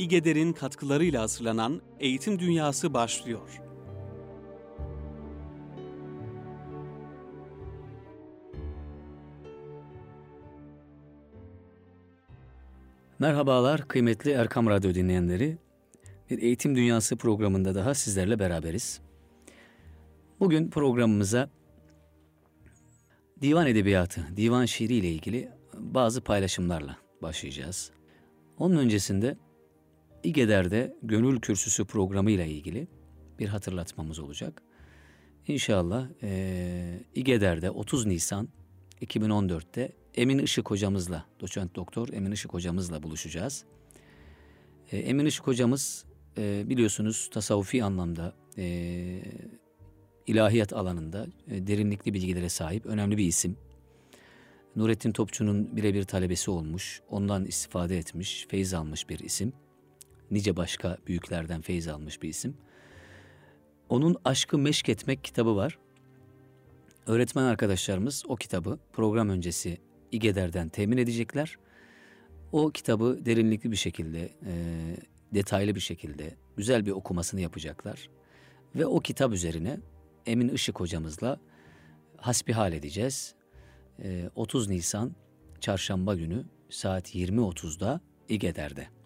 İgeder'in katkılarıyla hazırlanan Eğitim Dünyası başlıyor. Merhabalar kıymetli Erkam Radyo dinleyenleri. Bir Eğitim Dünyası programında daha sizlerle beraberiz. Bugün programımıza divan edebiyatı, divan şiiri ile ilgili bazı paylaşımlarla başlayacağız. Onun öncesinde İgeder'de Gönül Kürsüsü programı ile ilgili bir hatırlatmamız olacak. İnşallah e, İgeder'de 30 Nisan 2014'te Emin Işık hocamızla, doçent doktor Emin Işık hocamızla buluşacağız. E, Emin Işık hocamız e, biliyorsunuz tasavvufi anlamda e, ilahiyat alanında e, derinlikli bilgilere sahip önemli bir isim. Nurettin Topçu'nun birebir talebesi olmuş, ondan istifade etmiş, feyiz almış bir isim. Nice başka büyüklerden feyiz almış bir isim. Onun Aşkı Meşk Etmek kitabı var. Öğretmen arkadaşlarımız o kitabı program öncesi İgeder'den temin edecekler. O kitabı derinlikli bir şekilde, e, detaylı bir şekilde, güzel bir okumasını yapacaklar. Ve o kitap üzerine Emin Işık hocamızla hasbihal edeceğiz. E, 30 Nisan çarşamba günü saat 20.30'da İgeder'de.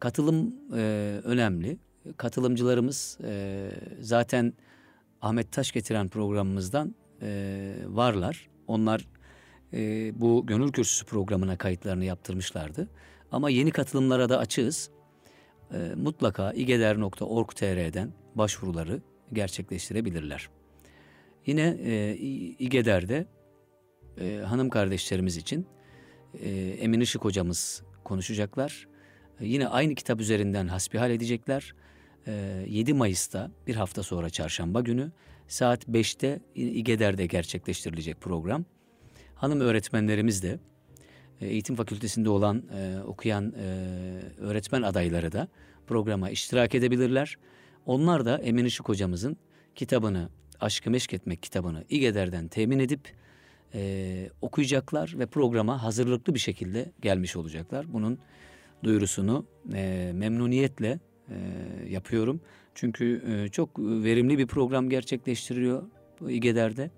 Katılım e, önemli. Katılımcılarımız e, zaten Ahmet Taş getiren programımızdan e, varlar. Onlar e, bu gönül kürsüsü programına kayıtlarını yaptırmışlardı. Ama yeni katılımlara da açığız. E, mutlaka igeder.org.tr'den başvuruları gerçekleştirebilirler. Yine e, İgeder'de e, hanım kardeşlerimiz için e, Emin Işık hocamız konuşacaklar. Yine aynı kitap üzerinden hasbihal edecekler. E, 7 Mayıs'ta bir hafta sonra çarşamba günü saat 5'te İgeder'de gerçekleştirilecek program. Hanım öğretmenlerimiz de e, eğitim fakültesinde olan e, okuyan e, öğretmen adayları da programa iştirak edebilirler. Onlar da Emin Işık hocamızın kitabını Aşkı Meşk Etmek kitabını İgeder'den temin edip e, okuyacaklar ve programa hazırlıklı bir şekilde gelmiş olacaklar. Bunun duyurusunu e, memnuniyetle e, yapıyorum. Çünkü e, çok verimli bir program gerçekleştiriyor İgeder'de.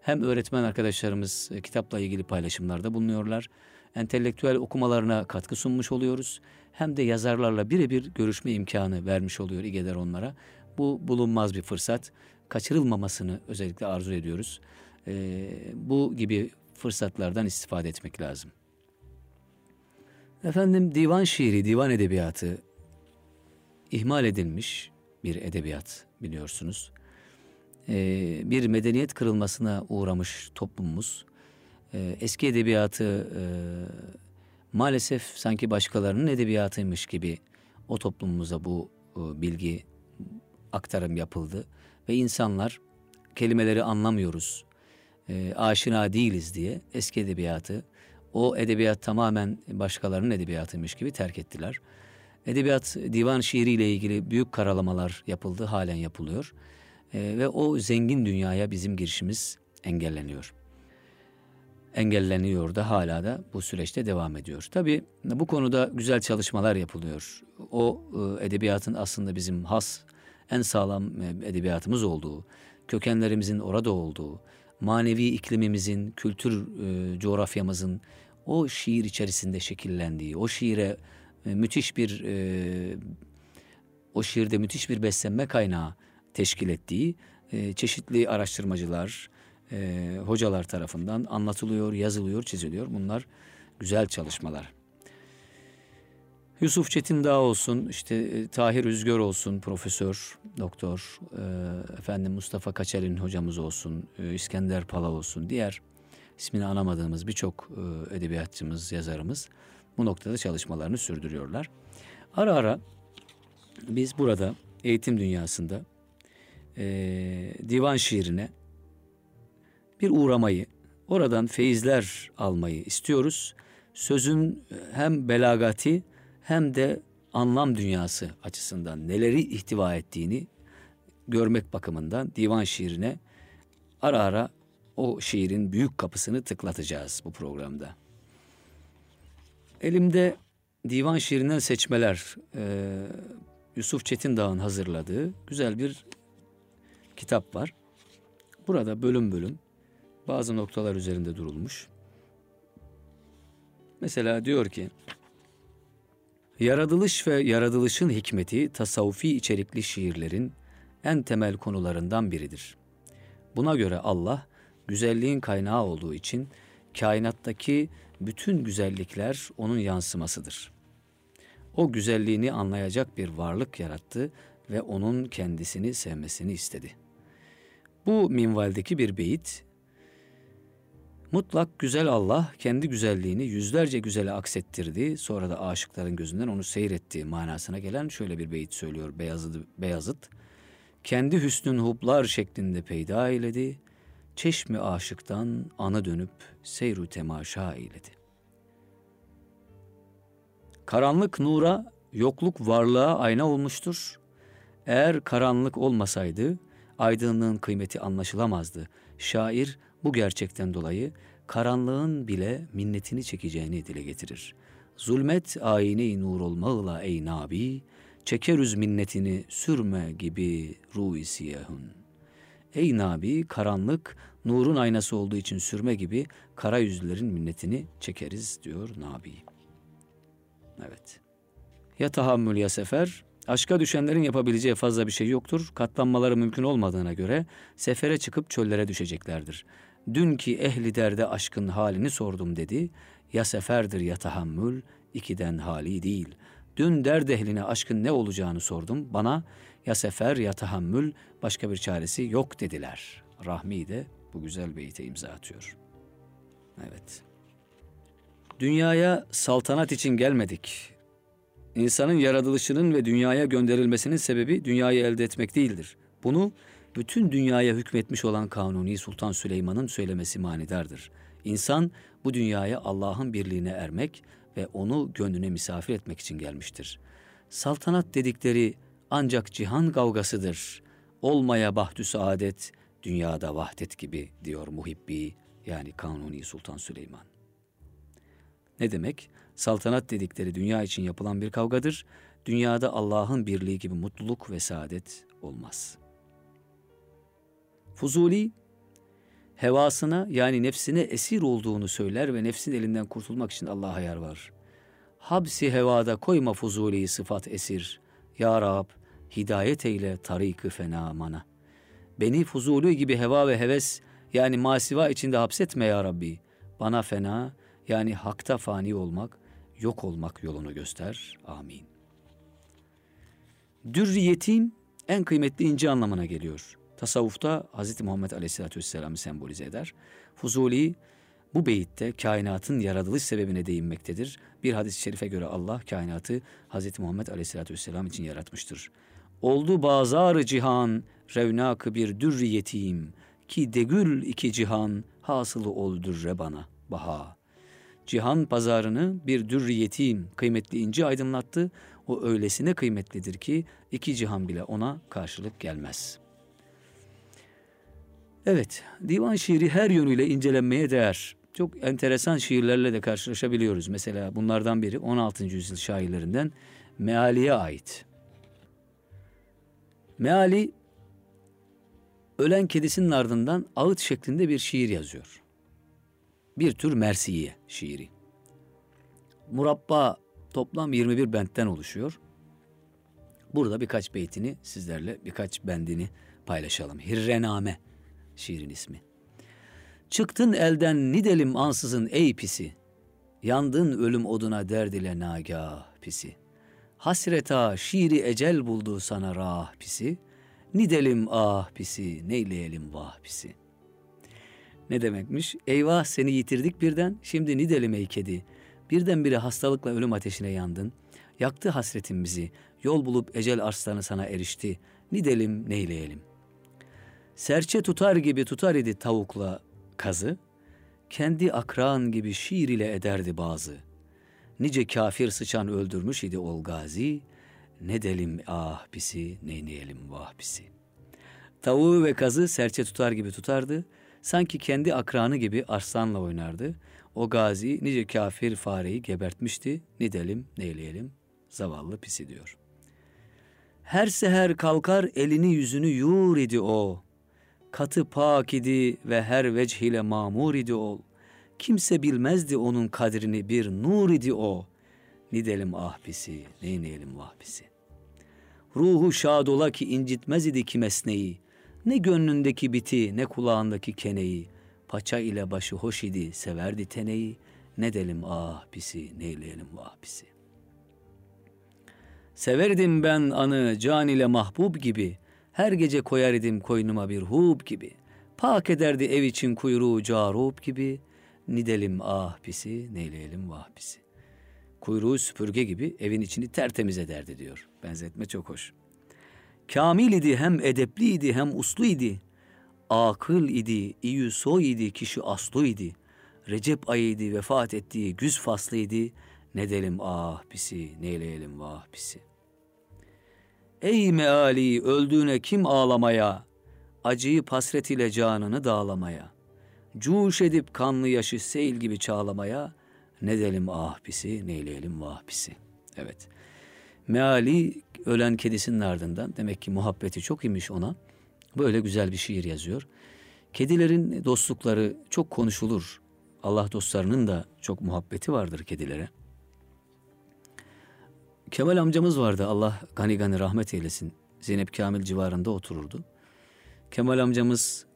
Hem öğretmen arkadaşlarımız e, kitapla ilgili paylaşımlarda bulunuyorlar. Entelektüel okumalarına katkı sunmuş oluyoruz. Hem de yazarlarla birebir görüşme imkanı vermiş oluyor İGEDER onlara. Bu bulunmaz bir fırsat. Kaçırılmamasını özellikle arzu ediyoruz. Ee, bu gibi fırsatlardan istifade etmek lazım. Efendim divan şiiri, divan edebiyatı ihmal edilmiş bir edebiyat biliyorsunuz e, bir medeniyet kırılmasına uğramış toplumumuz. E, eski edebiyatı e, maalesef sanki başkalarının edebiyatıymış gibi o toplumumuza bu e, bilgi aktarım yapıldı. Ve insanlar kelimeleri anlamıyoruz, e, aşina değiliz diye eski edebiyatı, o edebiyat tamamen başkalarının edebiyatıymış gibi terk ettiler. Edebiyat, divan şiiriyle ilgili büyük karalamalar yapıldı, halen yapılıyor e, ve o zengin dünyaya bizim girişimiz engelleniyor. Engelleniyor da hala da bu süreçte devam ediyor. Tabi bu konuda güzel çalışmalar yapılıyor. O e, edebiyatın aslında bizim has, en sağlam e, edebiyatımız olduğu, kökenlerimizin orada olduğu, manevi iklimimizin, kültür e, coğrafyamızın o şiir içerisinde şekillendiği, o şiire e, müthiş bir e, o şiirde müthiş bir beslenme kaynağı teşkil ettiği e, çeşitli araştırmacılar, hocalar tarafından anlatılıyor, yazılıyor, çiziliyor. Bunlar güzel çalışmalar. Yusuf Çetin Dağ olsun, işte Tahir Üzgör olsun, profesör, doktor, efendim Mustafa Kaçer'in hocamız olsun, İskender Pala olsun, diğer ismini anamadığımız birçok e, edebiyatçımız, yazarımız bu noktada çalışmalarını sürdürüyorlar. Ara ara biz burada eğitim dünyasında e, divan şiirine bir uğramayı, oradan feyizler almayı istiyoruz. Sözün hem belagati hem de anlam dünyası açısından neleri ihtiva ettiğini görmek bakımından divan şiirine ara ara o şiirin büyük kapısını tıklatacağız bu programda. Elimde divan şiirinden seçmeler e, Yusuf Çetindağ'ın hazırladığı güzel bir kitap var. Burada bölüm bölüm bazı noktalar üzerinde durulmuş. Mesela diyor ki Yaratılış ve yaratılışın hikmeti tasavvufi içerikli şiirlerin en temel konularından biridir. Buna göre Allah güzelliğin kaynağı olduğu için kainattaki bütün güzellikler onun yansımasıdır. O güzelliğini anlayacak bir varlık yarattı ve onun kendisini sevmesini istedi. Bu minvaldeki bir beyit Mutlak güzel Allah kendi güzelliğini yüzlerce güzele aksettirdi. Sonra da aşıkların gözünden onu seyretti manasına gelen şöyle bir beyit söylüyor Beyazıt. Beyazıt. Kendi hüsnün hublar şeklinde peyda eyledi. Çeşmi aşıktan anı dönüp seyru temaşa eyledi. Karanlık nura, yokluk varlığa ayna olmuştur. Eğer karanlık olmasaydı aydınlığın kıymeti anlaşılamazdı. Şair bu gerçekten dolayı karanlığın bile minnetini çekeceğini dile getirir. Zulmet ayine nur olmağla ey nabi, çekerüz minnetini sürme gibi ruhi siyahun. Ey nabi karanlık nurun aynası olduğu için sürme gibi kara yüzlülerin minnetini çekeriz diyor nabi. Evet. Ya tahammül ya sefer, aşka düşenlerin yapabileceği fazla bir şey yoktur. Katlanmaları mümkün olmadığına göre sefere çıkıp çöllere düşeceklerdir. Dün ki ehli derde aşkın halini sordum dedi. Ya seferdir ya tahammül, ikiden hali değil. Dün derd ehline aşkın ne olacağını sordum. Bana ya sefer ya tahammül başka bir çaresi yok dediler. Rahmi de bu güzel beyte imza atıyor. Evet. Dünyaya saltanat için gelmedik. İnsanın yaratılışının ve dünyaya gönderilmesinin sebebi dünyayı elde etmek değildir. Bunu bütün dünyaya hükmetmiş olan Kanuni Sultan Süleyman'ın söylemesi manidardır. İnsan bu dünyaya Allah'ın birliğine ermek ve onu gönlüne misafir etmek için gelmiştir. Saltanat dedikleri ancak cihan kavgasıdır. Olmaya bahtü saadet, dünyada vahdet gibi diyor Muhibbi yani Kanuni Sultan Süleyman. Ne demek? Saltanat dedikleri dünya için yapılan bir kavgadır. Dünyada Allah'ın birliği gibi mutluluk ve saadet olmaz.'' Fuzuli hevasına yani nefsine esir olduğunu söyler ve nefsin elinden kurtulmak için Allah'a yer var. Habsi hevada koyma Fuzuli sıfat esir. Ya Rab hidayet eyle tarik-ı fena Beni Fuzuli gibi heva ve heves yani masiva içinde hapsetme ya Rabbi. Bana fena yani hakta fani olmak, yok olmak yolunu göster. Amin. Dürriyetin en kıymetli ince anlamına geliyor tasavvufta Hz. Muhammed Aleyhisselatü Vesselam'ı sembolize eder. Fuzuli bu beyitte kainatın yaratılış sebebine değinmektedir. Bir hadis-i şerife göre Allah kainatı Hz. Muhammed Aleyhisselatü Vesselam için yaratmıştır. Oldu bazar cihan, revnak bir dürriyetiyim ki degül iki cihan, hasılı ol dürre bana, baha. Cihan pazarını bir dürriyetiyim, kıymetli inci aydınlattı. O öylesine kıymetlidir ki iki cihan bile ona karşılık gelmez.'' Evet, divan şiiri her yönüyle incelenmeye değer. Çok enteresan şiirlerle de karşılaşabiliyoruz. Mesela bunlardan biri 16. yüzyıl şairlerinden Meali'ye ait. Meali ölen kedisinin ardından ağıt şeklinde bir şiir yazıyor. Bir tür mersiye şiiri. Murabba toplam 21 bentten oluşuyor. Burada birkaç beytini sizlerle birkaç bendini paylaşalım. Hirrename şiirin ismi. Çıktın elden nidelim ansızın ey pisi. Yandın ölüm oduna derd ile nagah pisi. Hasreta şiiri ecel buldu sana rah pisi. Nidelim ah pisi, neyleyelim vah pisi. Ne demekmiş? Eyvah seni yitirdik birden, şimdi nidelim ey kedi. Birdenbire hastalıkla ölüm ateşine yandın. Yaktı hasretin bizi, yol bulup ecel arslanı sana erişti. Nidelim neyleyelim.'' Serçe tutar gibi tutar idi tavukla kazı, kendi akran gibi şiir ile ederdi bazı. Nice kafir sıçan öldürmüş idi ol gazi, ne delim ah pisi, ne neyelim vah pisi. Tavuğu ve kazı serçe tutar gibi tutardı, Sanki kendi akranı gibi arslanla oynardı. O gazi nice kafir fareyi gebertmişti. Ne delim neyleyelim zavallı pisi diyor. Her seher kalkar elini yüzünü yuur idi o. Katı pak idi ve her vecih ile mamur idi ol. Kimse bilmezdi onun kadrini bir nur idi o. Nidelim ah pisi, neyneyelim vah pisi. Ruhu şad ola ki incitmez idi kimesneyi. Ne gönlündeki biti, ne kulağındaki keneyi. Paça ile başı hoş idi, severdi teneyi. Ne delim ah pisi, neyleyelim vah pisi. Severdim ben anı can ile mahbub gibi. Her gece koyar idim koynuma bir hub gibi. Pak ederdi ev için kuyruğu carub gibi. Nidelim ah pisi, neyleyelim vah pisi. Kuyruğu süpürge gibi evin içini tertemiz ederdi diyor. Benzetme çok hoş. Kamil idi hem edepliydi hem uslu idi. Akıl idi, iyi soy idi, kişi aslu idi. Recep ayıydı, vefat ettiği güz faslıydı. Ne delim ah pisi, neyleyelim vah pisi. Ey meali öldüğüne kim ağlamaya, acıyı pasret ile canını dağlamaya, cuş edip kanlı yaşı seyil gibi çağlamaya, ne delim ah pisi, neyleyelim vah pisi. Evet. Meali ölen kedisinin ardından demek ki muhabbeti çok imiş ona. Böyle güzel bir şiir yazıyor. Kedilerin dostlukları çok konuşulur. Allah dostlarının da çok muhabbeti vardır kedilere. Kemal amcamız vardı. Allah gani gani rahmet eylesin. Zeynep Kamil civarında otururdu. Kemal amcamız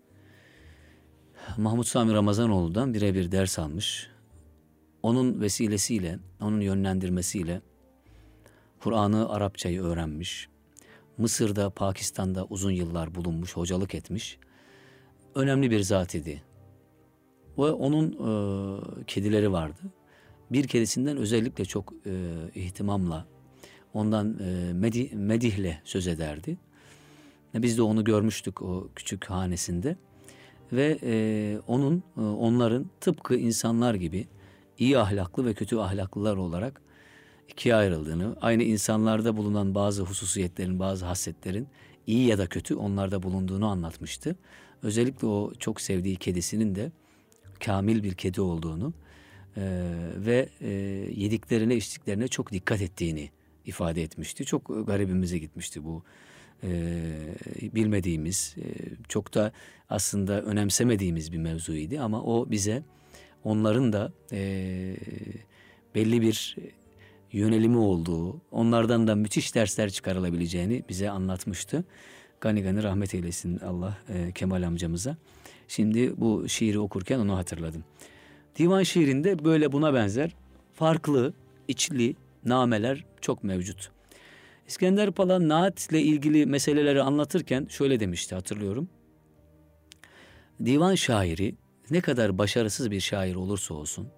Mahmut Sami Ramazanoğlu'dan birebir ders almış. Onun vesilesiyle, onun yönlendirmesiyle Kur'an'ı, Arapçayı öğrenmiş. Mısır'da, Pakistan'da uzun yıllar bulunmuş, hocalık etmiş. Önemli bir zat idi. Ve onun e, kedileri vardı. Bir kedisinden özellikle çok e, ihtimamla, ondan e, medih, medihle söz ederdi. Biz de onu görmüştük o küçük hanesinde. Ve e, onun, e, onların tıpkı insanlar gibi iyi ahlaklı ve kötü ahlaklılar olarak ikiye ayrıldığını, aynı insanlarda bulunan bazı hususiyetlerin, bazı hasletlerin iyi ya da kötü onlarda bulunduğunu anlatmıştı. Özellikle o çok sevdiği kedisinin de kamil bir kedi olduğunu e, ve e, yediklerine içtiklerine çok dikkat ettiğini ifade etmişti. Çok garibimize gitmişti bu e, bilmediğimiz, e, çok da aslında önemsemediğimiz bir mevzuydu ama o bize onların da e, belli bir yönelimi olduğu, onlardan da müthiş dersler çıkarılabileceğini bize anlatmıştı. Gani gani rahmet eylesin Allah e, Kemal amcamıza. Şimdi bu şiiri okurken onu hatırladım. Divan şiirinde böyle buna benzer farklı, içli nameler çok mevcut. İskender Pala naat ile ilgili meseleleri anlatırken şöyle demişti hatırlıyorum. Divan şairi ne kadar başarısız bir şair olursa olsun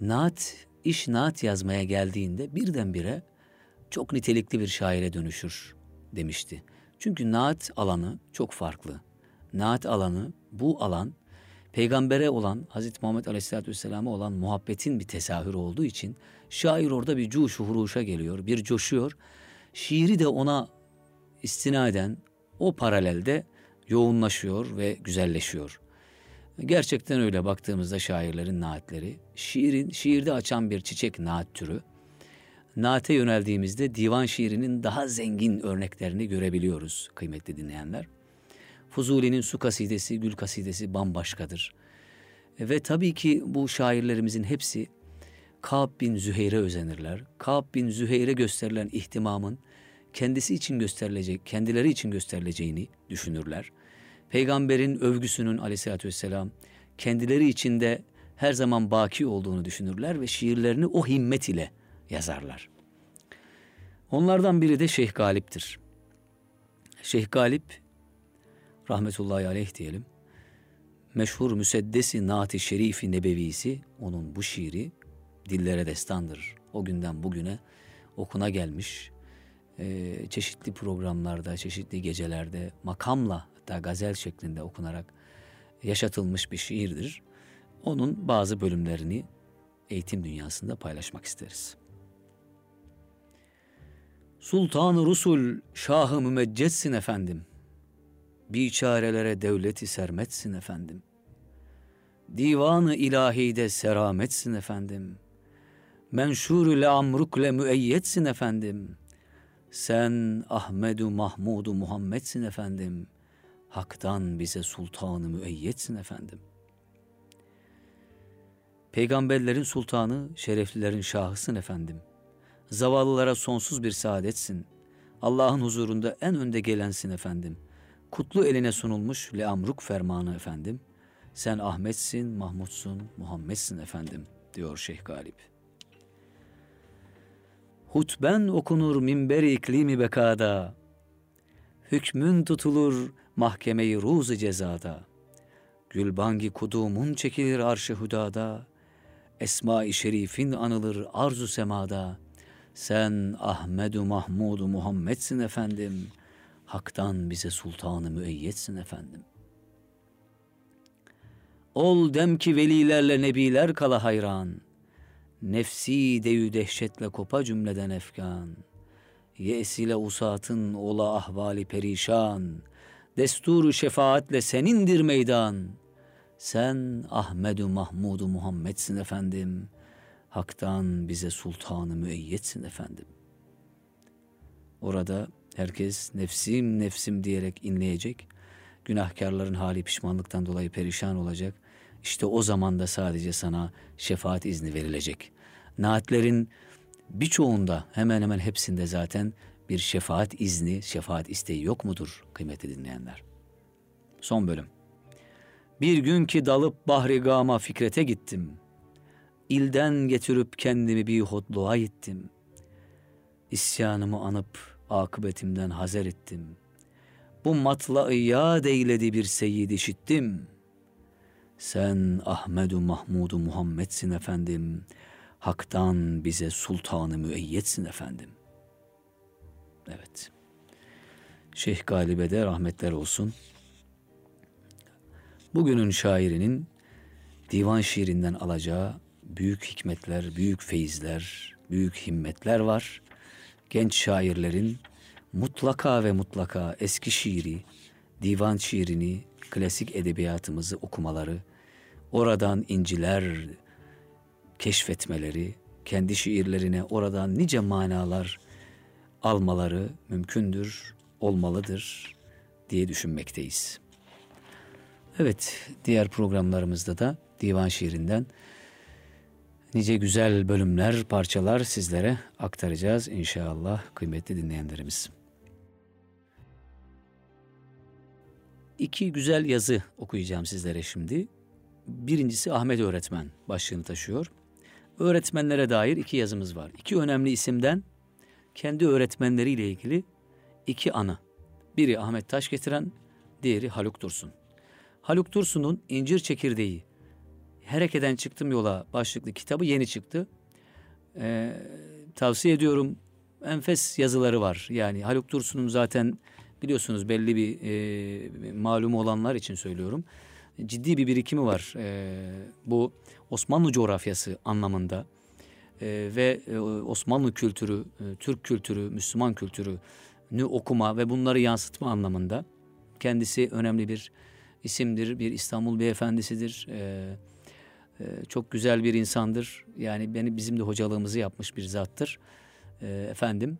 naat iş naat yazmaya geldiğinde birdenbire çok nitelikli bir şaire dönüşür demişti. Çünkü naat alanı çok farklı. Naat alanı bu alan peygambere olan Hazreti Muhammed Aleyhisselatü Vesselam'a olan muhabbetin bir tesahürü olduğu için şair orada bir cuş huruşa geliyor, bir coşuyor. Şiiri de ona istinaden o paralelde yoğunlaşıyor ve güzelleşiyor. Gerçekten öyle baktığımızda şairlerin naatleri, şiirin şiirde açan bir çiçek naat türü. Naate yöneldiğimizde divan şiirinin daha zengin örneklerini görebiliyoruz kıymetli dinleyenler. Fuzuli'nin su kasidesi, gül kasidesi bambaşkadır. Ve tabii ki bu şairlerimizin hepsi Ka'b bin Züheyr'e özenirler. Ka'b bin Züheyr'e gösterilen ihtimamın kendisi için gösterilecek, kendileri için gösterileceğini düşünürler. Peygamberin övgüsünün aleyhissalatü vesselam kendileri içinde her zaman baki olduğunu düşünürler ve şiirlerini o himmet ile yazarlar. Onlardan biri de Şeyh Galip'tir. Şeyh Galip rahmetullahi aleyh diyelim. Meşhur Müseddesi Naat-ı Şerifi Nebevisi onun bu şiiri dillere destandır. O günden bugüne okuna gelmiş. Ee, çeşitli programlarda, çeşitli gecelerde makamla hatta gazel şeklinde okunarak yaşatılmış bir şiirdir. Onun bazı bölümlerini eğitim dünyasında paylaşmak isteriz. Sultan-ı Rusul, Şah-ı Mümeccetsin efendim. Biçarelere devleti sermetsin efendim. Divanı ilahide serametsin efendim. Menşur-ü amrukle müeyyetsin efendim. Sen Ahmedu Mahmudu Muhammedsin efendim. Hak'tan bize sultanı müeyyetsin efendim. Peygamberlerin sultanı, şereflilerin şahısın efendim. Zavallılara sonsuz bir saadetsin. Allah'ın huzurunda en önde gelensin efendim. Kutlu eline sunulmuş leamruk fermanı efendim. Sen Ahmetsin, Mahmutsun, Muhammedsin efendim diyor Şeyh Galip. Hutben okunur minber iklimi bekada. Hükmün tutulur mahkemeyi ruzu cezada. Gülbangi kudumun çekilir arşı hudada. Esma-i şerifin anılır arzu semada. Sen Ahmedu Mahmudu Muhammedsin efendim. Hak'tan bize sultanı müeyyetsin efendim. Ol dem ki velilerle nebiler kala hayran. Nefsi deyü dehşetle kopa cümleden efkan. Yes ile usatın ola ahvali perişan. Desturu şefaatle senindir meydan. Sen Ahmedu Mahmudu Muhammedsin efendim. Hak'tan bize sultanı müeyyetsin efendim. Orada herkes nefsim nefsim diyerek inleyecek. Günahkarların hali pişmanlıktan dolayı perişan olacak. İşte o zaman da sadece sana şefaat izni verilecek. Naatlerin birçoğunda hemen hemen hepsinde zaten bir şefaat izni, şefaat isteği yok mudur kıymetli dinleyenler? Son bölüm. Bir gün ki dalıp bahri gama fikrete gittim. İlden getirip kendimi bir hodluğa gittim. İsyanımı anıp akıbetimden hazer ettim. Bu matla yad eyledi bir seyyid işittim. Sen Ahmedu Mahmudu Muhammedsin efendim. Hak'tan bize sultanı müeyyetsin efendim. Evet. Şeyh Galibe de rahmetler olsun. Bugünün şairinin divan şiirinden alacağı büyük hikmetler, büyük feyizler, büyük himmetler var. Genç şairlerin mutlaka ve mutlaka eski şiiri, divan şiirini, klasik edebiyatımızı okumaları, oradan inciler keşfetmeleri, kendi şiirlerine oradan nice manalar almaları mümkündür, olmalıdır diye düşünmekteyiz. Evet, diğer programlarımızda da divan şiirinden nice güzel bölümler, parçalar sizlere aktaracağız inşallah kıymetli dinleyenlerimiz. İki güzel yazı okuyacağım sizlere şimdi. Birincisi Ahmet Öğretmen başlığını taşıyor. Öğretmenlere dair iki yazımız var. İki önemli isimden kendi öğretmenleriyle ilgili iki anı. Biri Ahmet Taş getiren, diğeri Haluk Dursun. Haluk Dursun'un İncir Çekirdeği, Herekeden Çıktım Yola başlıklı kitabı yeni çıktı. Ee, tavsiye ediyorum. Enfes yazıları var. Yani Haluk Dursun'un zaten biliyorsunuz belli bir e, malumu olanlar için söylüyorum. Ciddi bir birikimi var. E, bu Osmanlı coğrafyası anlamında e, ve e, Osmanlı kültürü, e, Türk kültürü, Müslüman kültürünü okuma ve bunları yansıtma anlamında kendisi önemli bir isimdir, bir İstanbul beyefendisidir. E, e, çok güzel bir insandır. Yani beni bizim de hocalığımızı yapmış bir zattır. E, efendim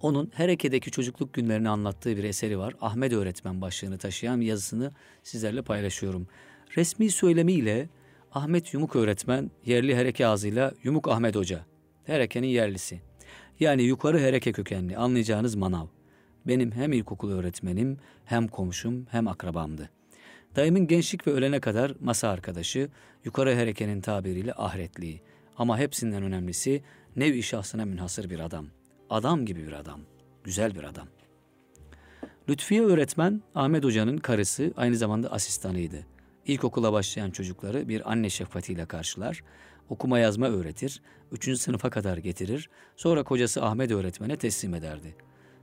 onun Hereke'deki çocukluk günlerini anlattığı bir eseri var. Ahmet Öğretmen başlığını taşıyan yazısını sizlerle paylaşıyorum. Resmi söylemiyle Ahmet Yumuk Öğretmen yerli Hereke ağzıyla Yumuk Ahmet Hoca. Hereke'nin yerlisi. Yani yukarı Hereke kökenli anlayacağınız manav. Benim hem ilkokul öğretmenim hem komşum hem akrabamdı. Dayımın gençlik ve ölene kadar masa arkadaşı, yukarı Hereke'nin tabiriyle ahretliği. Ama hepsinden önemlisi nevi şahsına münhasır bir adam.'' Adam gibi bir adam. Güzel bir adam. Lütfiye öğretmen Ahmet Hoca'nın karısı aynı zamanda asistanıydı. İlkokula başlayan çocukları bir anne şefkatiyle karşılar, okuma yazma öğretir, üçüncü sınıfa kadar getirir, sonra kocası Ahmet öğretmene teslim ederdi.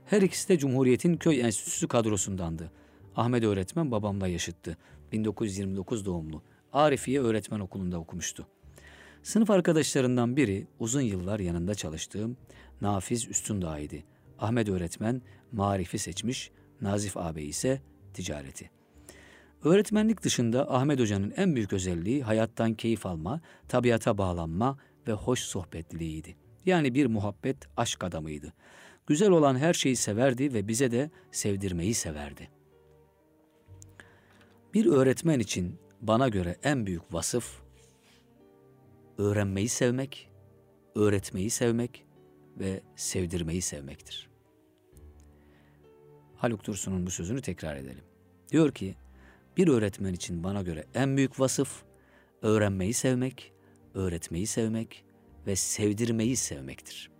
Her ikisi de Cumhuriyet'in köy enstitüsü kadrosundandı. Ahmet öğretmen babamla yaşıttı. 1929 doğumlu. Arifiye öğretmen okulunda okumuştu. Sınıf arkadaşlarından biri uzun yıllar yanında çalıştığım Nafiz Üstündağ. Ahmet öğretmen marifi seçmiş, Nazif ağabey ise ticareti. Öğretmenlik dışında Ahmet Hoca'nın en büyük özelliği hayattan keyif alma, tabiata bağlanma ve hoş sohbetliliğiydi. Yani bir muhabbet aşk adamıydı. Güzel olan her şeyi severdi ve bize de sevdirmeyi severdi. Bir öğretmen için bana göre en büyük vasıf öğrenmeyi sevmek, öğretmeyi sevmek ve sevdirmeyi sevmektir. Haluk Dursun'un bu sözünü tekrar edelim. Diyor ki, bir öğretmen için bana göre en büyük vasıf öğrenmeyi sevmek, öğretmeyi sevmek ve sevdirmeyi sevmektir.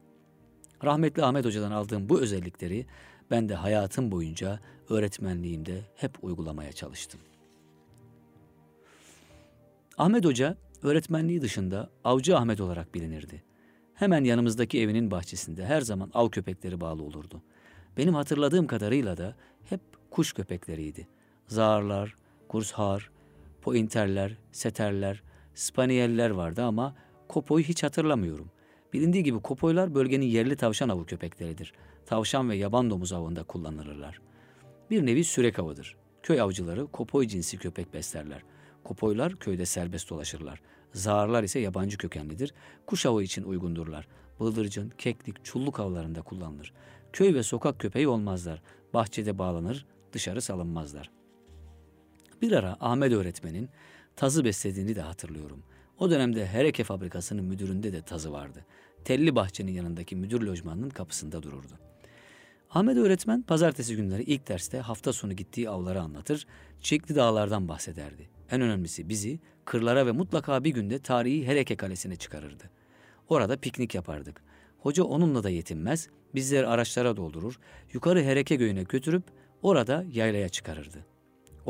Rahmetli Ahmet Hoca'dan aldığım bu özellikleri ben de hayatım boyunca öğretmenliğimde hep uygulamaya çalıştım. Ahmet Hoca öğretmenliği dışında Avcı Ahmet olarak bilinirdi. Hemen yanımızdaki evinin bahçesinde her zaman av köpekleri bağlı olurdu. Benim hatırladığım kadarıyla da hep kuş köpekleriydi. Zağırlar, kurshar, pointerler, seterler, spaniyeller vardı ama kopoyu hiç hatırlamıyorum. Bilindiği gibi kopoylar bölgenin yerli tavşan avı köpekleridir. Tavşan ve yaban domuz avında kullanılırlar. Bir nevi sürek avıdır. Köy avcıları kopoy cinsi köpek beslerler. Kopoylar köyde serbest dolaşırlar. Zağırlar ise yabancı kökenlidir. Kuş avı için uygundurlar. Bıldırcın, keklik, çulluk avlarında kullanılır. Köy ve sokak köpeği olmazlar. Bahçede bağlanır, dışarı salınmazlar. Bir ara Ahmet öğretmenin tazı beslediğini de hatırlıyorum. O dönemde Hereke fabrikasının müdüründe de tazı vardı. Telli bahçenin yanındaki müdür lojmanının kapısında dururdu. Ahmet öğretmen pazartesi günleri ilk derste hafta sonu gittiği avları anlatır, çiçekli dağlardan bahsederdi. En önemlisi bizi kırlara ve mutlaka bir günde tarihi Hereke Kalesi'ne çıkarırdı. Orada piknik yapardık. Hoca onunla da yetinmez, bizleri araçlara doldurur, yukarı Hereke Göyü'ne götürüp orada yaylaya çıkarırdı.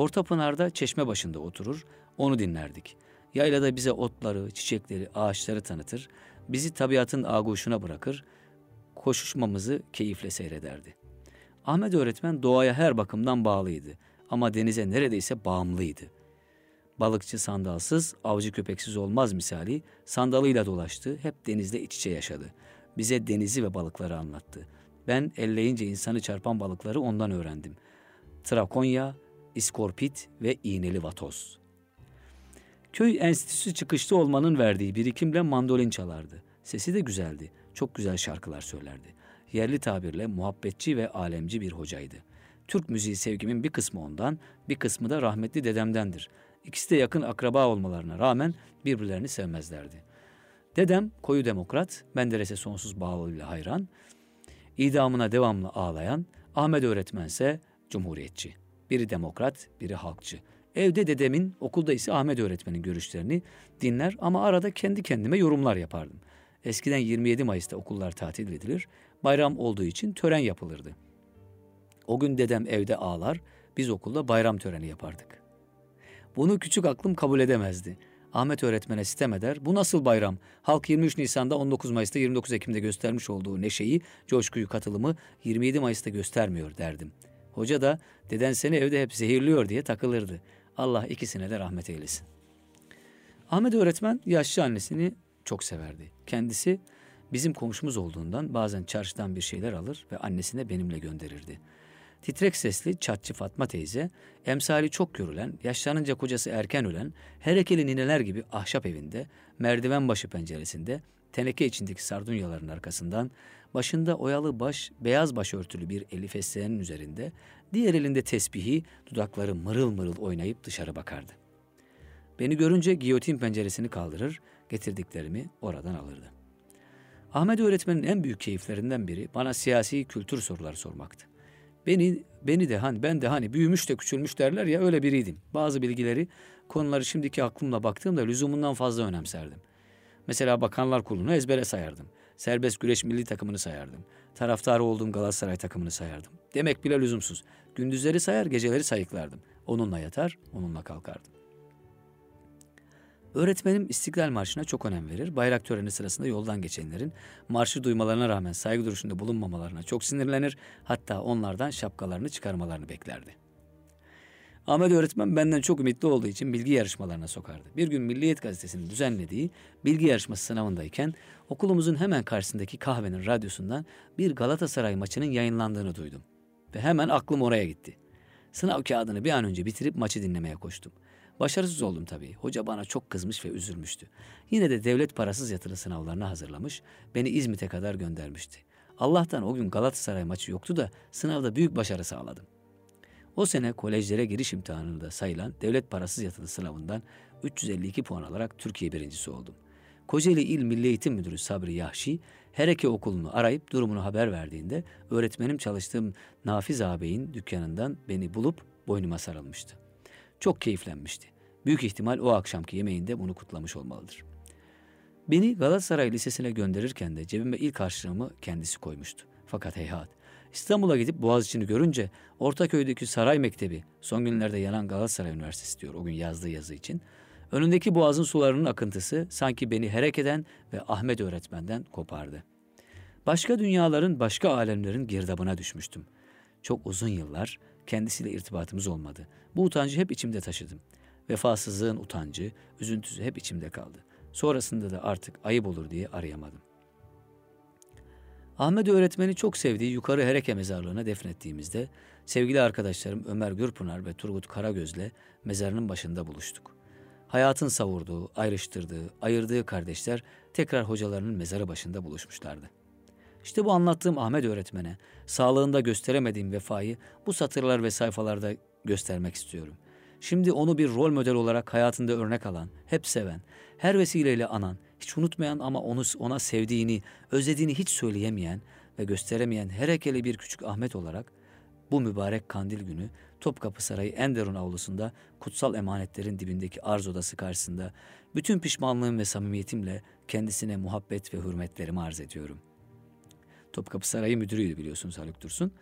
Orta Pınar'da çeşme başında oturur, onu dinlerdik. Yaylada bize otları, çiçekleri, ağaçları tanıtır, bizi tabiatın ağuşuna bırakır, koşuşmamızı keyifle seyrederdi. Ahmet öğretmen doğaya her bakımdan bağlıydı ama denize neredeyse bağımlıydı. Balıkçı sandalsız, avcı köpeksiz olmaz misali sandalıyla dolaştı, hep denizde iç içe yaşadı. Bize denizi ve balıkları anlattı. Ben elleyince insanı çarpan balıkları ondan öğrendim. Trakonya, iskorpit ve iğneli vatoz. Köy enstitüsü çıkışta olmanın verdiği birikimle mandolin çalardı. Sesi de güzeldi. Çok güzel şarkılar söylerdi. Yerli tabirle muhabbetçi ve alemci bir hocaydı. Türk müziği sevgimin bir kısmı ondan, bir kısmı da rahmetli dedemdendir. İkisi de yakın akraba olmalarına rağmen birbirlerini sevmezlerdi. Dedem koyu demokrat, Menderes'e sonsuz bağlılığıyla hayran, idamına devamlı ağlayan, Ahmet öğretmense cumhuriyetçi. Biri demokrat, biri halkçı. Evde dedemin, okulda ise Ahmet öğretmenin görüşlerini dinler ama arada kendi kendime yorumlar yapardım. Eskiden 27 Mayıs'ta okullar tatil edilir, bayram olduğu için tören yapılırdı. O gün dedem evde ağlar, biz okulda bayram töreni yapardık. Bunu küçük aklım kabul edemezdi. Ahmet öğretmene sitem eder. Bu nasıl bayram? Halk 23 Nisan'da 19 Mayıs'ta 29 Ekim'de göstermiş olduğu neşeyi, coşkuyu, katılımı 27 Mayıs'ta göstermiyor derdim. Hoca da deden seni evde hep zehirliyor diye takılırdı. Allah ikisine de rahmet eylesin. Ahmet öğretmen yaşlı annesini çok severdi. Kendisi bizim komşumuz olduğundan bazen çarşıdan bir şeyler alır ve annesine benimle gönderirdi. Titrek sesli çatçı Fatma teyze, emsali çok görülen, yaşlanınca kocası erken ölen, herekeli nineler gibi ahşap evinde, merdiven başı penceresinde, teneke içindeki sardunyaların arkasından, başında oyalı baş, beyaz başörtülü bir eli fesleğenin üzerinde, diğer elinde tesbihi, dudakları mırıl mırıl oynayıp dışarı bakardı. Beni görünce giyotin penceresini kaldırır, getirdiklerimi oradan alırdı. Ahmet öğretmenin en büyük keyiflerinden biri bana siyasi kültür soruları sormaktı. Beni beni de hani ben de hani büyümüş de küçülmüş derler ya öyle biriydim. Bazı bilgileri, konuları şimdiki aklımla baktığımda lüzumundan fazla önemserdim. Mesela Bakanlar Kurulu'nu ezbere sayardım. Serbest güreş milli takımını sayardım. Taraftarı olduğum Galatasaray takımını sayardım. Demek bile lüzumsuz. Gündüzleri sayar, geceleri sayıklardım. Onunla yatar, onunla kalkardım. Öğretmenim İstiklal Marşı'na çok önem verir. Bayrak töreni sırasında yoldan geçenlerin marşı duymalarına rağmen saygı duruşunda bulunmamalarına çok sinirlenir. Hatta onlardan şapkalarını çıkarmalarını beklerdi. Ahmet öğretmen benden çok ümitli olduğu için bilgi yarışmalarına sokardı. Bir gün Milliyet Gazetesi'nin düzenlediği bilgi yarışması sınavındayken okulumuzun hemen karşısındaki kahvenin radyosundan bir Galatasaray maçının yayınlandığını duydum. Ve hemen aklım oraya gitti. Sınav kağıdını bir an önce bitirip maçı dinlemeye koştum. Başarısız oldum tabii. Hoca bana çok kızmış ve üzülmüştü. Yine de devlet parasız yatılı sınavlarına hazırlamış, beni İzmit'e kadar göndermişti. Allah'tan o gün Galatasaray maçı yoktu da sınavda büyük başarı sağladım. O sene kolejlere giriş imtihanında sayılan devlet parasız yatılı sınavından 352 puan alarak Türkiye birincisi oldum. Kocaeli İl Milli Eğitim Müdürü Sabri Yahşi, Hereke Okulu'nu arayıp durumunu haber verdiğinde öğretmenim çalıştığım Nafiz ağabeyin dükkanından beni bulup boynuma sarılmıştı. Çok keyiflenmişti. Büyük ihtimal o akşamki yemeğinde bunu kutlamış olmalıdır. Beni Galatasaray Lisesi'ne gönderirken de cebime ilk harçlığımı kendisi koymuştu. Fakat heyhat. İstanbul'a gidip Boğaziçi'ni görünce Ortaköy'deki Saray Mektebi, son günlerde yanan Galatasaray Üniversitesi diyor o gün yazdığı yazı için. Önündeki boğazın sularının akıntısı sanki beni Hereke'den ve Ahmet öğretmenden kopardı. Başka dünyaların, başka alemlerin girdabına düşmüştüm. Çok uzun yıllar kendisiyle irtibatımız olmadı. Bu utancı hep içimde taşıdım. Vefasızlığın utancı, üzüntüsü hep içimde kaldı. Sonrasında da artık ayıp olur diye arayamadım. Ahmet öğretmeni çok sevdiği Yukarı Hereke mezarlığına defnettiğimizde sevgili arkadaşlarım Ömer Gürpınar ve Turgut Karagöz'le mezarının başında buluştuk. Hayatın savurduğu, ayrıştırdığı, ayırdığı kardeşler tekrar hocalarının mezarı başında buluşmuşlardı. İşte bu anlattığım Ahmet öğretmene sağlığında gösteremediğim vefayı bu satırlar ve sayfalarda göstermek istiyorum. Şimdi onu bir rol model olarak hayatında örnek alan, hep seven, her vesileyle anan, hiç unutmayan ama onu ona sevdiğini, özlediğini hiç söyleyemeyen ve gösteremeyen herekeli bir küçük Ahmet olarak bu mübarek kandil günü Topkapı Sarayı Enderun avlusunda kutsal emanetlerin dibindeki arz odası karşısında bütün pişmanlığım ve samimiyetimle kendisine muhabbet ve hürmetlerimi arz ediyorum. Topkapı Sarayı müdürüydü biliyorsunuz Haluk Dursun.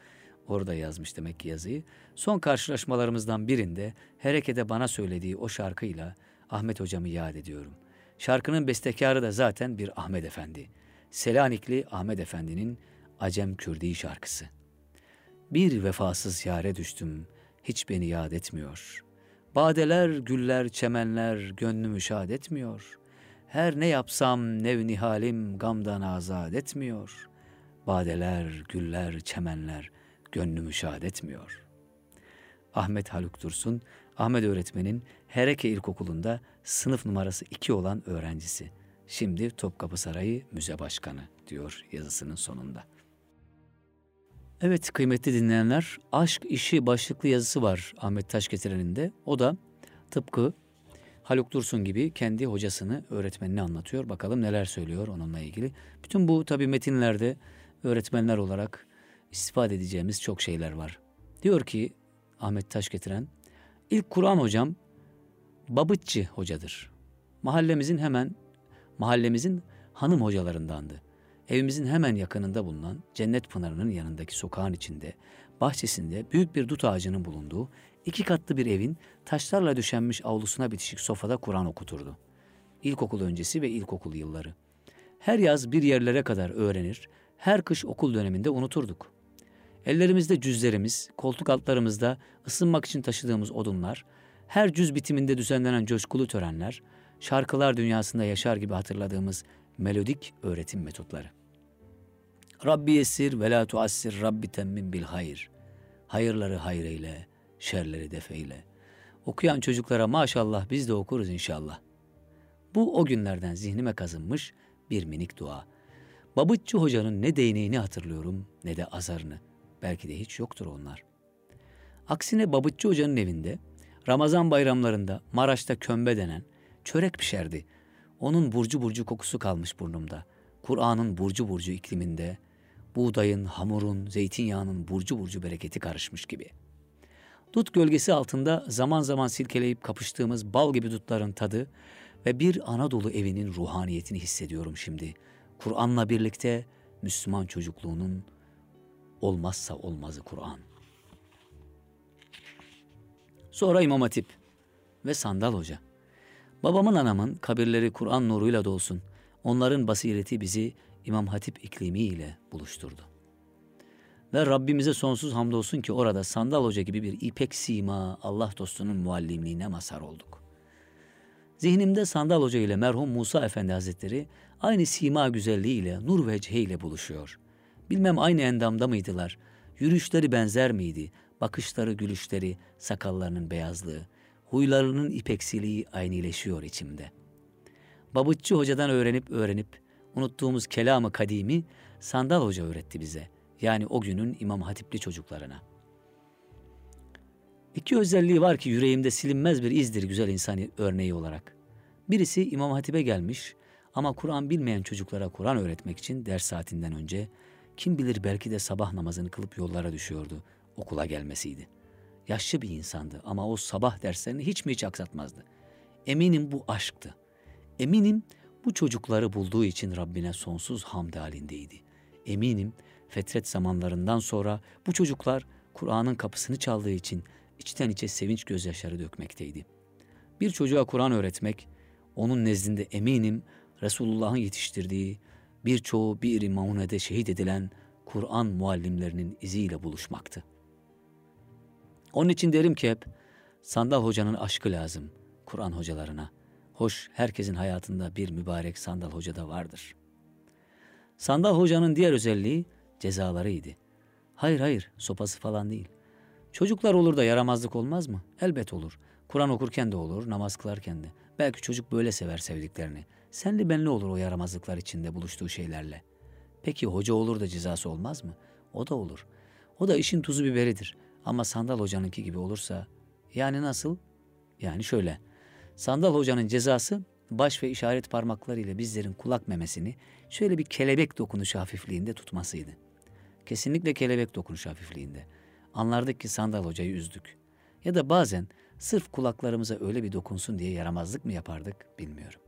Orada yazmış demek ki yazıyı. Son karşılaşmalarımızdan birinde Hereke'de bana söylediği o şarkıyla Ahmet hocamı yad ediyorum. Şarkının bestekarı da zaten bir Ahmet Efendi. Selanikli Ahmet Efendi'nin Acem Kürdi şarkısı. Bir vefasız yare düştüm, hiç beni yad etmiyor. Badeler, güller, çemenler gönlümü şad etmiyor. Her ne yapsam nev nihalim gamdan azad etmiyor. Badeler, güller, çemenler gönlümü şad etmiyor. Ahmet Haluk Dursun, Ahmet öğretmenin Hereke İlkokulu'nda sınıf numarası 2 olan öğrencisi. Şimdi Topkapı Sarayı Müze Başkanı diyor yazısının sonunda. Evet kıymetli dinleyenler, aşk işi başlıklı yazısı var Ahmet Taşgetiren'in de. O da tıpkı Haluk Dursun gibi kendi hocasını, öğretmenini anlatıyor. Bakalım neler söylüyor onunla ilgili. Bütün bu tabi metinlerde öğretmenler olarak istifade edeceğimiz çok şeyler var. Diyor ki Ahmet Taşgetiren, ilk Kur'an hocam Babıtçı hocadır. Mahallemizin hemen mahallemizin hanım hocalarındandı. Evimizin hemen yakınında bulunan Cennet Pınarı'nın yanındaki sokağın içinde, bahçesinde büyük bir dut ağacının bulunduğu iki katlı bir evin taşlarla döşenmiş avlusuna bitişik sofada Kur'an okuturdu. İlkokul öncesi ve ilkokul yılları. Her yaz bir yerlere kadar öğrenir, her kış okul döneminde unuturduk. Ellerimizde cüzlerimiz, koltuk altlarımızda ısınmak için taşıdığımız odunlar, her cüz bitiminde düzenlenen coşkulu törenler, şarkılar dünyasında yaşar gibi hatırladığımız melodik öğretim metotları. Rabbi yesir ve la tuassir Rabbi temmin bil hayır. Hayırları hayreyle, şerleri defeyle. Okuyan çocuklara maşallah biz de okuruz inşallah. Bu o günlerden zihnime kazınmış bir minik dua. Babıtçı hocanın ne değneğini hatırlıyorum ne de azarını. Belki de hiç yoktur onlar. Aksine Babıtçı hocanın evinde Ramazan bayramlarında Maraş'ta kömbe denen çörek pişerdi. Onun burcu burcu kokusu kalmış burnumda. Kur'an'ın burcu burcu ikliminde buğdayın, hamurun, zeytinyağının burcu burcu bereketi karışmış gibi. Dut gölgesi altında zaman zaman silkeleyip kapıştığımız bal gibi dutların tadı ve bir Anadolu evinin ruhaniyetini hissediyorum şimdi. Kur'an'la birlikte Müslüman çocukluğunun olmazsa olmazı Kur'an. Sonra İmam Hatip ve Sandal Hoca. Babamın anamın kabirleri Kur'an nuruyla dolsun. Onların basireti bizi İmam Hatip iklimi ile buluşturdu. Ve Rabbimize sonsuz hamdolsun ki orada Sandal Hoca gibi bir ipek sima Allah dostunun muallimliğine mazhar olduk. Zihnimde Sandal Hoca ile merhum Musa Efendi Hazretleri aynı sima güzelliğiyle, nur ve ile buluşuyor. Bilmem aynı endamda mıydılar, yürüyüşleri benzer miydi, Bakışları, gülüşleri, sakallarının beyazlığı, huylarının ipeksiliği aynileşiyor içimde. Babıtçı hocadan öğrenip öğrenip unuttuğumuz kelamı kadimi Sandal Hoca öğretti bize. Yani o günün İmam Hatipli çocuklarına. İki özelliği var ki yüreğimde silinmez bir izdir güzel insan örneği olarak. Birisi İmam Hatip'e gelmiş ama Kur'an bilmeyen çocuklara Kur'an öğretmek için ders saatinden önce kim bilir belki de sabah namazını kılıp yollara düşüyordu. Okula gelmesiydi. Yaşlı bir insandı ama o sabah derslerini hiç mi hiç aksatmazdı. Eminim bu aşktı. Eminim bu çocukları bulduğu için Rabbine sonsuz hamd halindeydi. Eminim fetret zamanlarından sonra bu çocuklar Kur'an'ın kapısını çaldığı için içten içe sevinç gözyaşları dökmekteydi. Bir çocuğa Kur'an öğretmek, onun nezdinde eminim Resulullah'ın yetiştirdiği birçoğu bir maunede şehit edilen Kur'an muallimlerinin iziyle buluşmaktı. Onun için derim ki hep Sandal Hoca'nın aşkı lazım Kur'an hocalarına. Hoş herkesin hayatında bir mübarek Sandal Hoca da vardır. Sandal Hoca'nın diğer özelliği cezalarıydı. Hayır hayır sopası falan değil. Çocuklar olur da yaramazlık olmaz mı? Elbet olur. Kur'an okurken de olur, namaz kılarken de. Belki çocuk böyle sever sevdiklerini. Senli benli olur o yaramazlıklar içinde buluştuğu şeylerle. Peki hoca olur da cezası olmaz mı? O da olur. O da işin tuzu biberidir. Ama Sandal Hoca'nınki gibi olursa, yani nasıl? Yani şöyle. Sandal Hoca'nın cezası baş ve işaret parmaklarıyla bizlerin kulak memesini şöyle bir kelebek dokunuşu hafifliğinde tutmasıydı. Kesinlikle kelebek dokunuşu hafifliğinde. Anlardık ki Sandal Hoca'yı üzdük. Ya da bazen sırf kulaklarımıza öyle bir dokunsun diye yaramazlık mı yapardık bilmiyorum.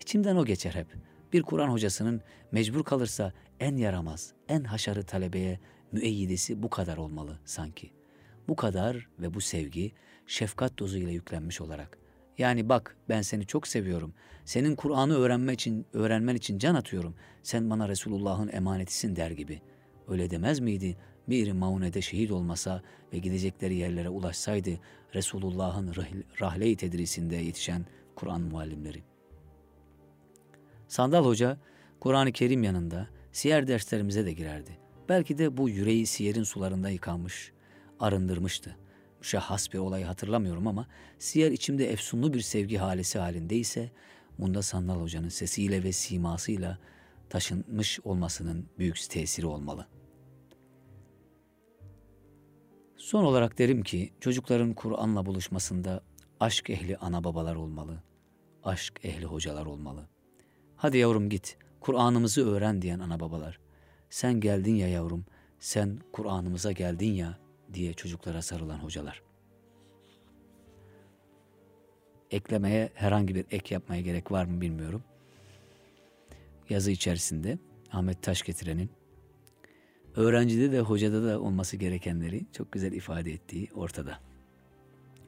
İçimden o geçer hep. Bir Kur'an hocasının mecbur kalırsa en yaramaz, en haşarı talebeye müeyyidesi bu kadar olmalı sanki. Bu kadar ve bu sevgi şefkat dozuyla yüklenmiş olarak. Yani bak ben seni çok seviyorum. Senin Kur'an'ı öğrenme için, öğrenmen için can atıyorum. Sen bana Resulullah'ın emanetisin der gibi. Öyle demez miydi? Bir maunede şehit olmasa ve gidecekleri yerlere ulaşsaydı Resulullah'ın rahle-i tedrisinde yetişen Kur'an muallimleri. Sandal Hoca Kur'an-ı Kerim yanında siyer derslerimize de girerdi. Belki de bu yüreği siyerin sularında yıkanmış, arındırmıştı. Müşahhas bir olayı hatırlamıyorum ama siyer içimde efsunlu bir sevgi halisi halindeyse bunda Sandal Hoca'nın sesiyle ve simasıyla taşınmış olmasının büyük tesiri olmalı. Son olarak derim ki çocukların Kur'an'la buluşmasında aşk ehli ana babalar olmalı. Aşk ehli hocalar olmalı. Hadi yavrum git, Kur'an'ımızı öğren diyen ana babalar. Sen geldin ya yavrum, sen Kur'an'ımıza geldin ya diye çocuklara sarılan hocalar. Eklemeye herhangi bir ek yapmaya gerek var mı bilmiyorum. Yazı içerisinde Ahmet Taş getirenin öğrencide de hocada da olması gerekenleri çok güzel ifade ettiği ortada.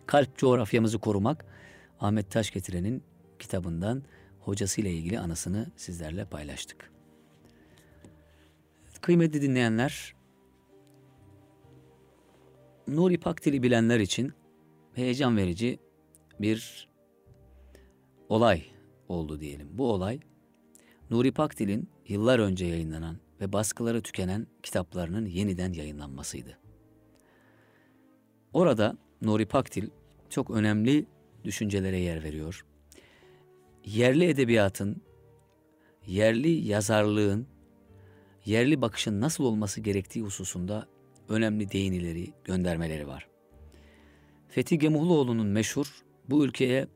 Kalp coğrafyamızı korumak Ahmet Taş getirenin kitabından hocasıyla ilgili anısını sizlerle paylaştık. Kıymetli dinleyenler, Nuri Pakdil'i bilenler için heyecan verici bir olay oldu diyelim. Bu olay Nuri Pakdil'in yıllar önce yayınlanan ve baskıları tükenen kitaplarının yeniden yayınlanmasıydı. Orada Nuri Pakdil çok önemli düşüncelere yer veriyor yerli edebiyatın, yerli yazarlığın, yerli bakışın nasıl olması gerektiği hususunda önemli değinileri, göndermeleri var. Fethi Gemuhluoğlu'nun meşhur bu ülkeye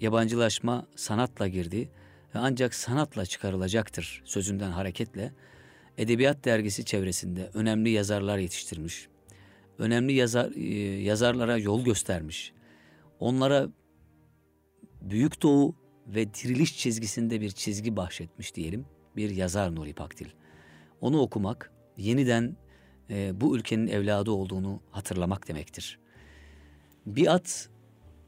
yabancılaşma sanatla girdi ve ancak sanatla çıkarılacaktır sözünden hareketle Edebiyat Dergisi çevresinde önemli yazarlar yetiştirmiş. Önemli yazar, e, yazarlara yol göstermiş. Onlara Büyük Doğu ve diriliş çizgisinde bir çizgi bahşetmiş diyelim bir yazar Nuri Pakdil. Onu okumak yeniden e, bu ülkenin evladı olduğunu hatırlamak demektir. Bir at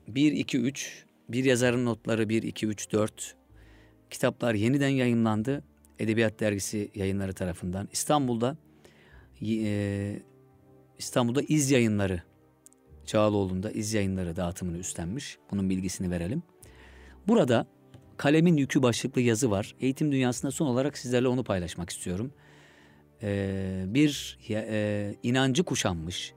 1 2 3 bir yazarın notları 1 2 3 4 kitaplar yeniden yayınlandı. Edebiyat Dergisi yayınları tarafından İstanbul'da e, İstanbul'da iz yayınları Çağaloğlu'nda iz yayınları dağıtımını üstlenmiş. Bunun bilgisini verelim. Burada kalemin yükü başlıklı yazı var. Eğitim dünyasında son olarak sizlerle onu paylaşmak istiyorum. Ee, bir e, inancı kuşanmış,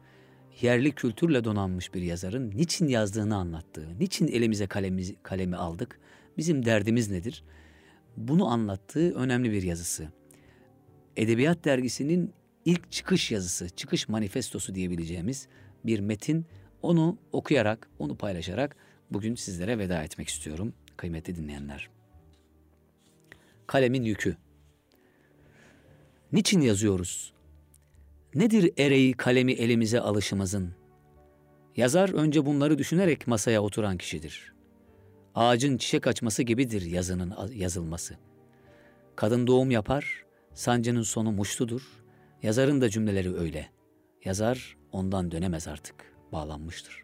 yerli kültürle donanmış bir yazarın niçin yazdığını anlattığı, niçin elimize kalemi, kalemi aldık, bizim derdimiz nedir? Bunu anlattığı önemli bir yazısı. Edebiyat dergisinin ilk çıkış yazısı, çıkış manifestosu diyebileceğimiz bir metin. Onu okuyarak, onu paylaşarak bugün sizlere veda etmek istiyorum kıymetli dinleyenler. Kalemin yükü. Niçin yazıyoruz? Nedir ereği kalemi elimize alışımızın? Yazar önce bunları düşünerek masaya oturan kişidir. Ağacın çiçek açması gibidir yazının yazılması. Kadın doğum yapar, sancının sonu muştudur. Yazarın da cümleleri öyle. Yazar ondan dönemez artık, bağlanmıştır.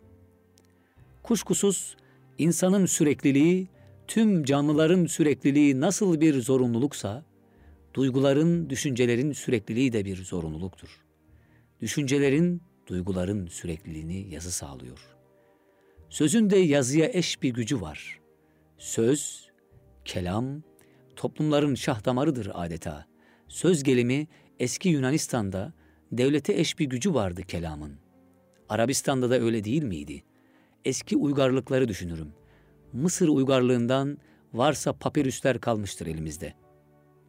Kuşkusuz insanın sürekliliği, tüm canlıların sürekliliği nasıl bir zorunluluksa, duyguların, düşüncelerin sürekliliği de bir zorunluluktur. Düşüncelerin, duyguların sürekliliğini yazı sağlıyor. Sözün de yazıya eş bir gücü var. Söz, kelam, toplumların şah damarıdır adeta. Söz gelimi eski Yunanistan'da devlete eş bir gücü vardı kelamın. Arabistan'da da öyle değil miydi? Eski uygarlıkları düşünürüm. Mısır uygarlığından varsa papirüsler kalmıştır elimizde.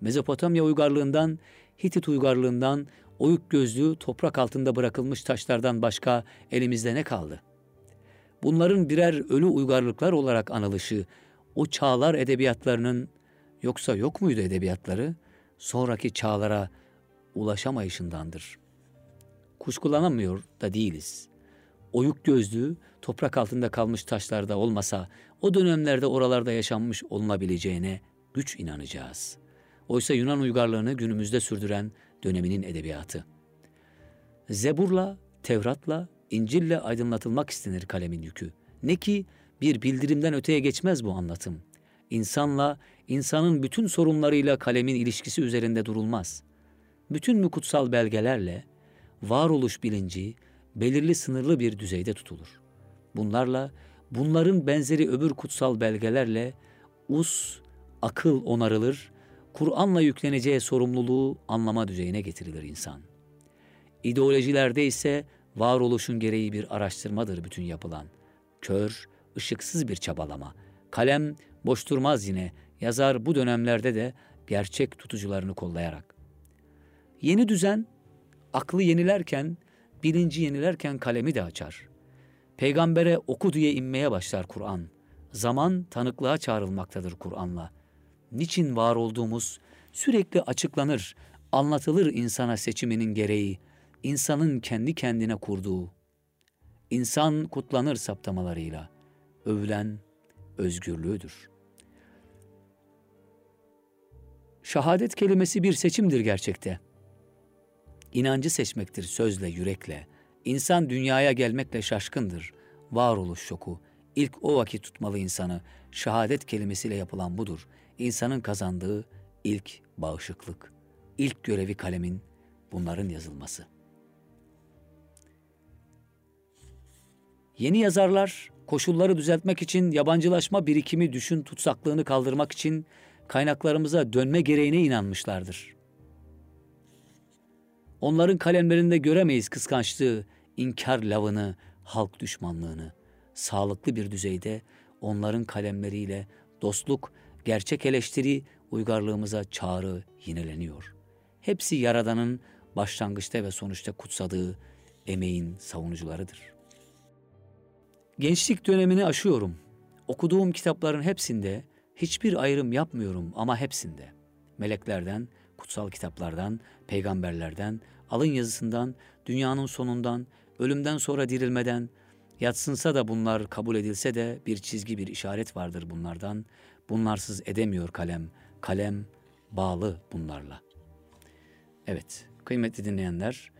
Mezopotamya uygarlığından, Hitit uygarlığından, oyuk gözlü toprak altında bırakılmış taşlardan başka elimizde ne kaldı? Bunların birer ölü uygarlıklar olarak anılışı, o çağlar edebiyatlarının yoksa yok muydu edebiyatları? Sonraki çağlara ulaşamayışındandır. Kuşkulanamıyor da değiliz. Oyuk gözlü, toprak altında kalmış taşlarda olmasa o dönemlerde oralarda yaşanmış olunabileceğine güç inanacağız. Oysa Yunan uygarlığını günümüzde sürdüren döneminin edebiyatı. Zebur'la, Tevrat'la, İncil'le aydınlatılmak istenir kalemin yükü. Ne ki bir bildirimden öteye geçmez bu anlatım. İnsanla, insanın bütün sorunlarıyla kalemin ilişkisi üzerinde durulmaz. Bütün mü kutsal belgelerle, varoluş bilinci belirli sınırlı bir düzeyde tutulur. Bunlarla, bunların benzeri öbür kutsal belgelerle us, akıl onarılır, Kur'an'la yükleneceği sorumluluğu anlama düzeyine getirilir insan. İdeolojilerde ise varoluşun gereği bir araştırmadır bütün yapılan. Kör, ışıksız bir çabalama. Kalem boş durmaz yine, yazar bu dönemlerde de gerçek tutucularını kollayarak. Yeni düzen, aklı yenilerken, bilinci yenilerken kalemi de açar. Peygambere oku diye inmeye başlar Kur'an. Zaman tanıklığa çağrılmaktadır Kur'an'la. Niçin var olduğumuz sürekli açıklanır, anlatılır insana seçiminin gereği, insanın kendi kendine kurduğu. İnsan kutlanır saptamalarıyla, övülen özgürlüğüdür. Şehadet kelimesi bir seçimdir gerçekte. İnancı seçmektir sözle, yürekle. İnsan dünyaya gelmekle şaşkındır. Varoluş şoku. İlk o vakit tutmalı insanı. Şehadet kelimesiyle yapılan budur. İnsanın kazandığı ilk bağışıklık. İlk görevi kalemin bunların yazılması. Yeni yazarlar koşulları düzeltmek için yabancılaşma birikimi düşün tutsaklığını kaldırmak için kaynaklarımıza dönme gereğine inanmışlardır. Onların kalemlerinde göremeyiz kıskançlığı, inkar lavını, halk düşmanlığını. Sağlıklı bir düzeyde onların kalemleriyle dostluk, gerçek eleştiri, uygarlığımıza çağrı yineleniyor. Hepsi Yaradan'ın başlangıçta ve sonuçta kutsadığı emeğin savunucularıdır. Gençlik dönemini aşıyorum. Okuduğum kitapların hepsinde hiçbir ayrım yapmıyorum ama hepsinde. Meleklerden, kutsal kitaplardan, peygamberlerden, alın yazısından, dünyanın sonundan, ölümden sonra dirilmeden, yatsınsa da bunlar kabul edilse de bir çizgi bir işaret vardır bunlardan. Bunlarsız edemiyor kalem, kalem bağlı bunlarla. Evet, kıymetli dinleyenler,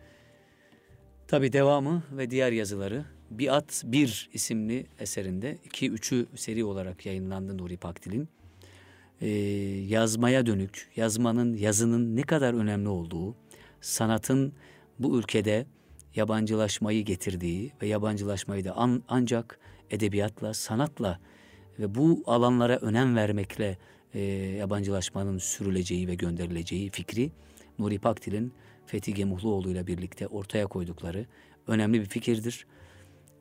tabi devamı ve diğer yazıları Biat 1 isimli eserinde 2-3'ü seri olarak yayınlandı Nuri Pakdil'in. Ee, yazmaya dönük, yazmanın, yazının ne kadar önemli olduğu, sanatın bu ülkede yabancılaşmayı getirdiği ve yabancılaşmayı da an, ancak edebiyatla, sanatla ve bu alanlara önem vermekle e, yabancılaşmanın sürüleceği ve gönderileceği fikri Nuri Pakdil'in Fethi Gemuhluoğlu ile birlikte ortaya koydukları önemli bir fikirdir.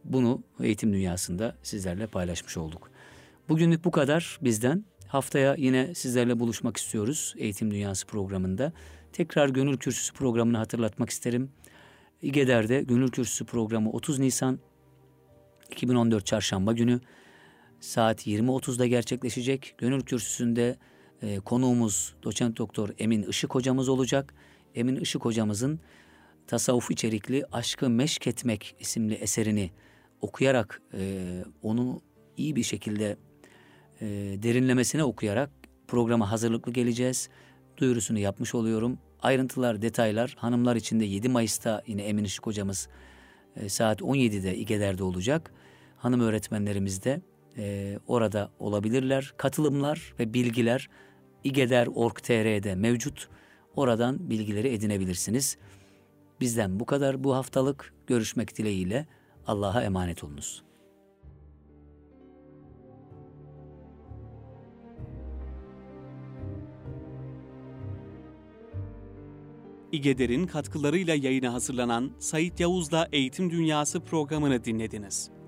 Bunu eğitim dünyasında sizlerle paylaşmış olduk. Bugünlük bu kadar bizden. Haftaya yine sizlerle buluşmak istiyoruz Eğitim Dünyası programında. Tekrar Gönül Kürsüsü programını hatırlatmak isterim. İgeder'de Gönül Kürsüsü programı 30 Nisan 2014 Çarşamba günü saat 20.30'da gerçekleşecek. Gönül Kürsüsü'nde e, konuğumuz doçent doktor Emin Işık hocamız olacak. Emin Işık hocamızın tasavvuf içerikli Aşkı Meşk Etmek isimli eserini okuyarak e, onu iyi bir şekilde e, derinlemesine okuyarak programa hazırlıklı geleceğiz. Duyurusunu yapmış oluyorum. Ayrıntılar, detaylar hanımlar için de 7 Mayıs'ta yine Emin Işık hocamız e, saat 17'de İgeder'de olacak. Hanım öğretmenlerimiz de e, orada olabilirler. Katılımlar ve bilgiler igeder.org.tr'de mevcut. Oradan bilgileri edinebilirsiniz. Bizden bu kadar bu haftalık. Görüşmek dileğiyle Allah'a emanet olunuz. İgeder'in katkılarıyla yayına hazırlanan Sait Yavuz'la Eğitim Dünyası programını dinlediniz.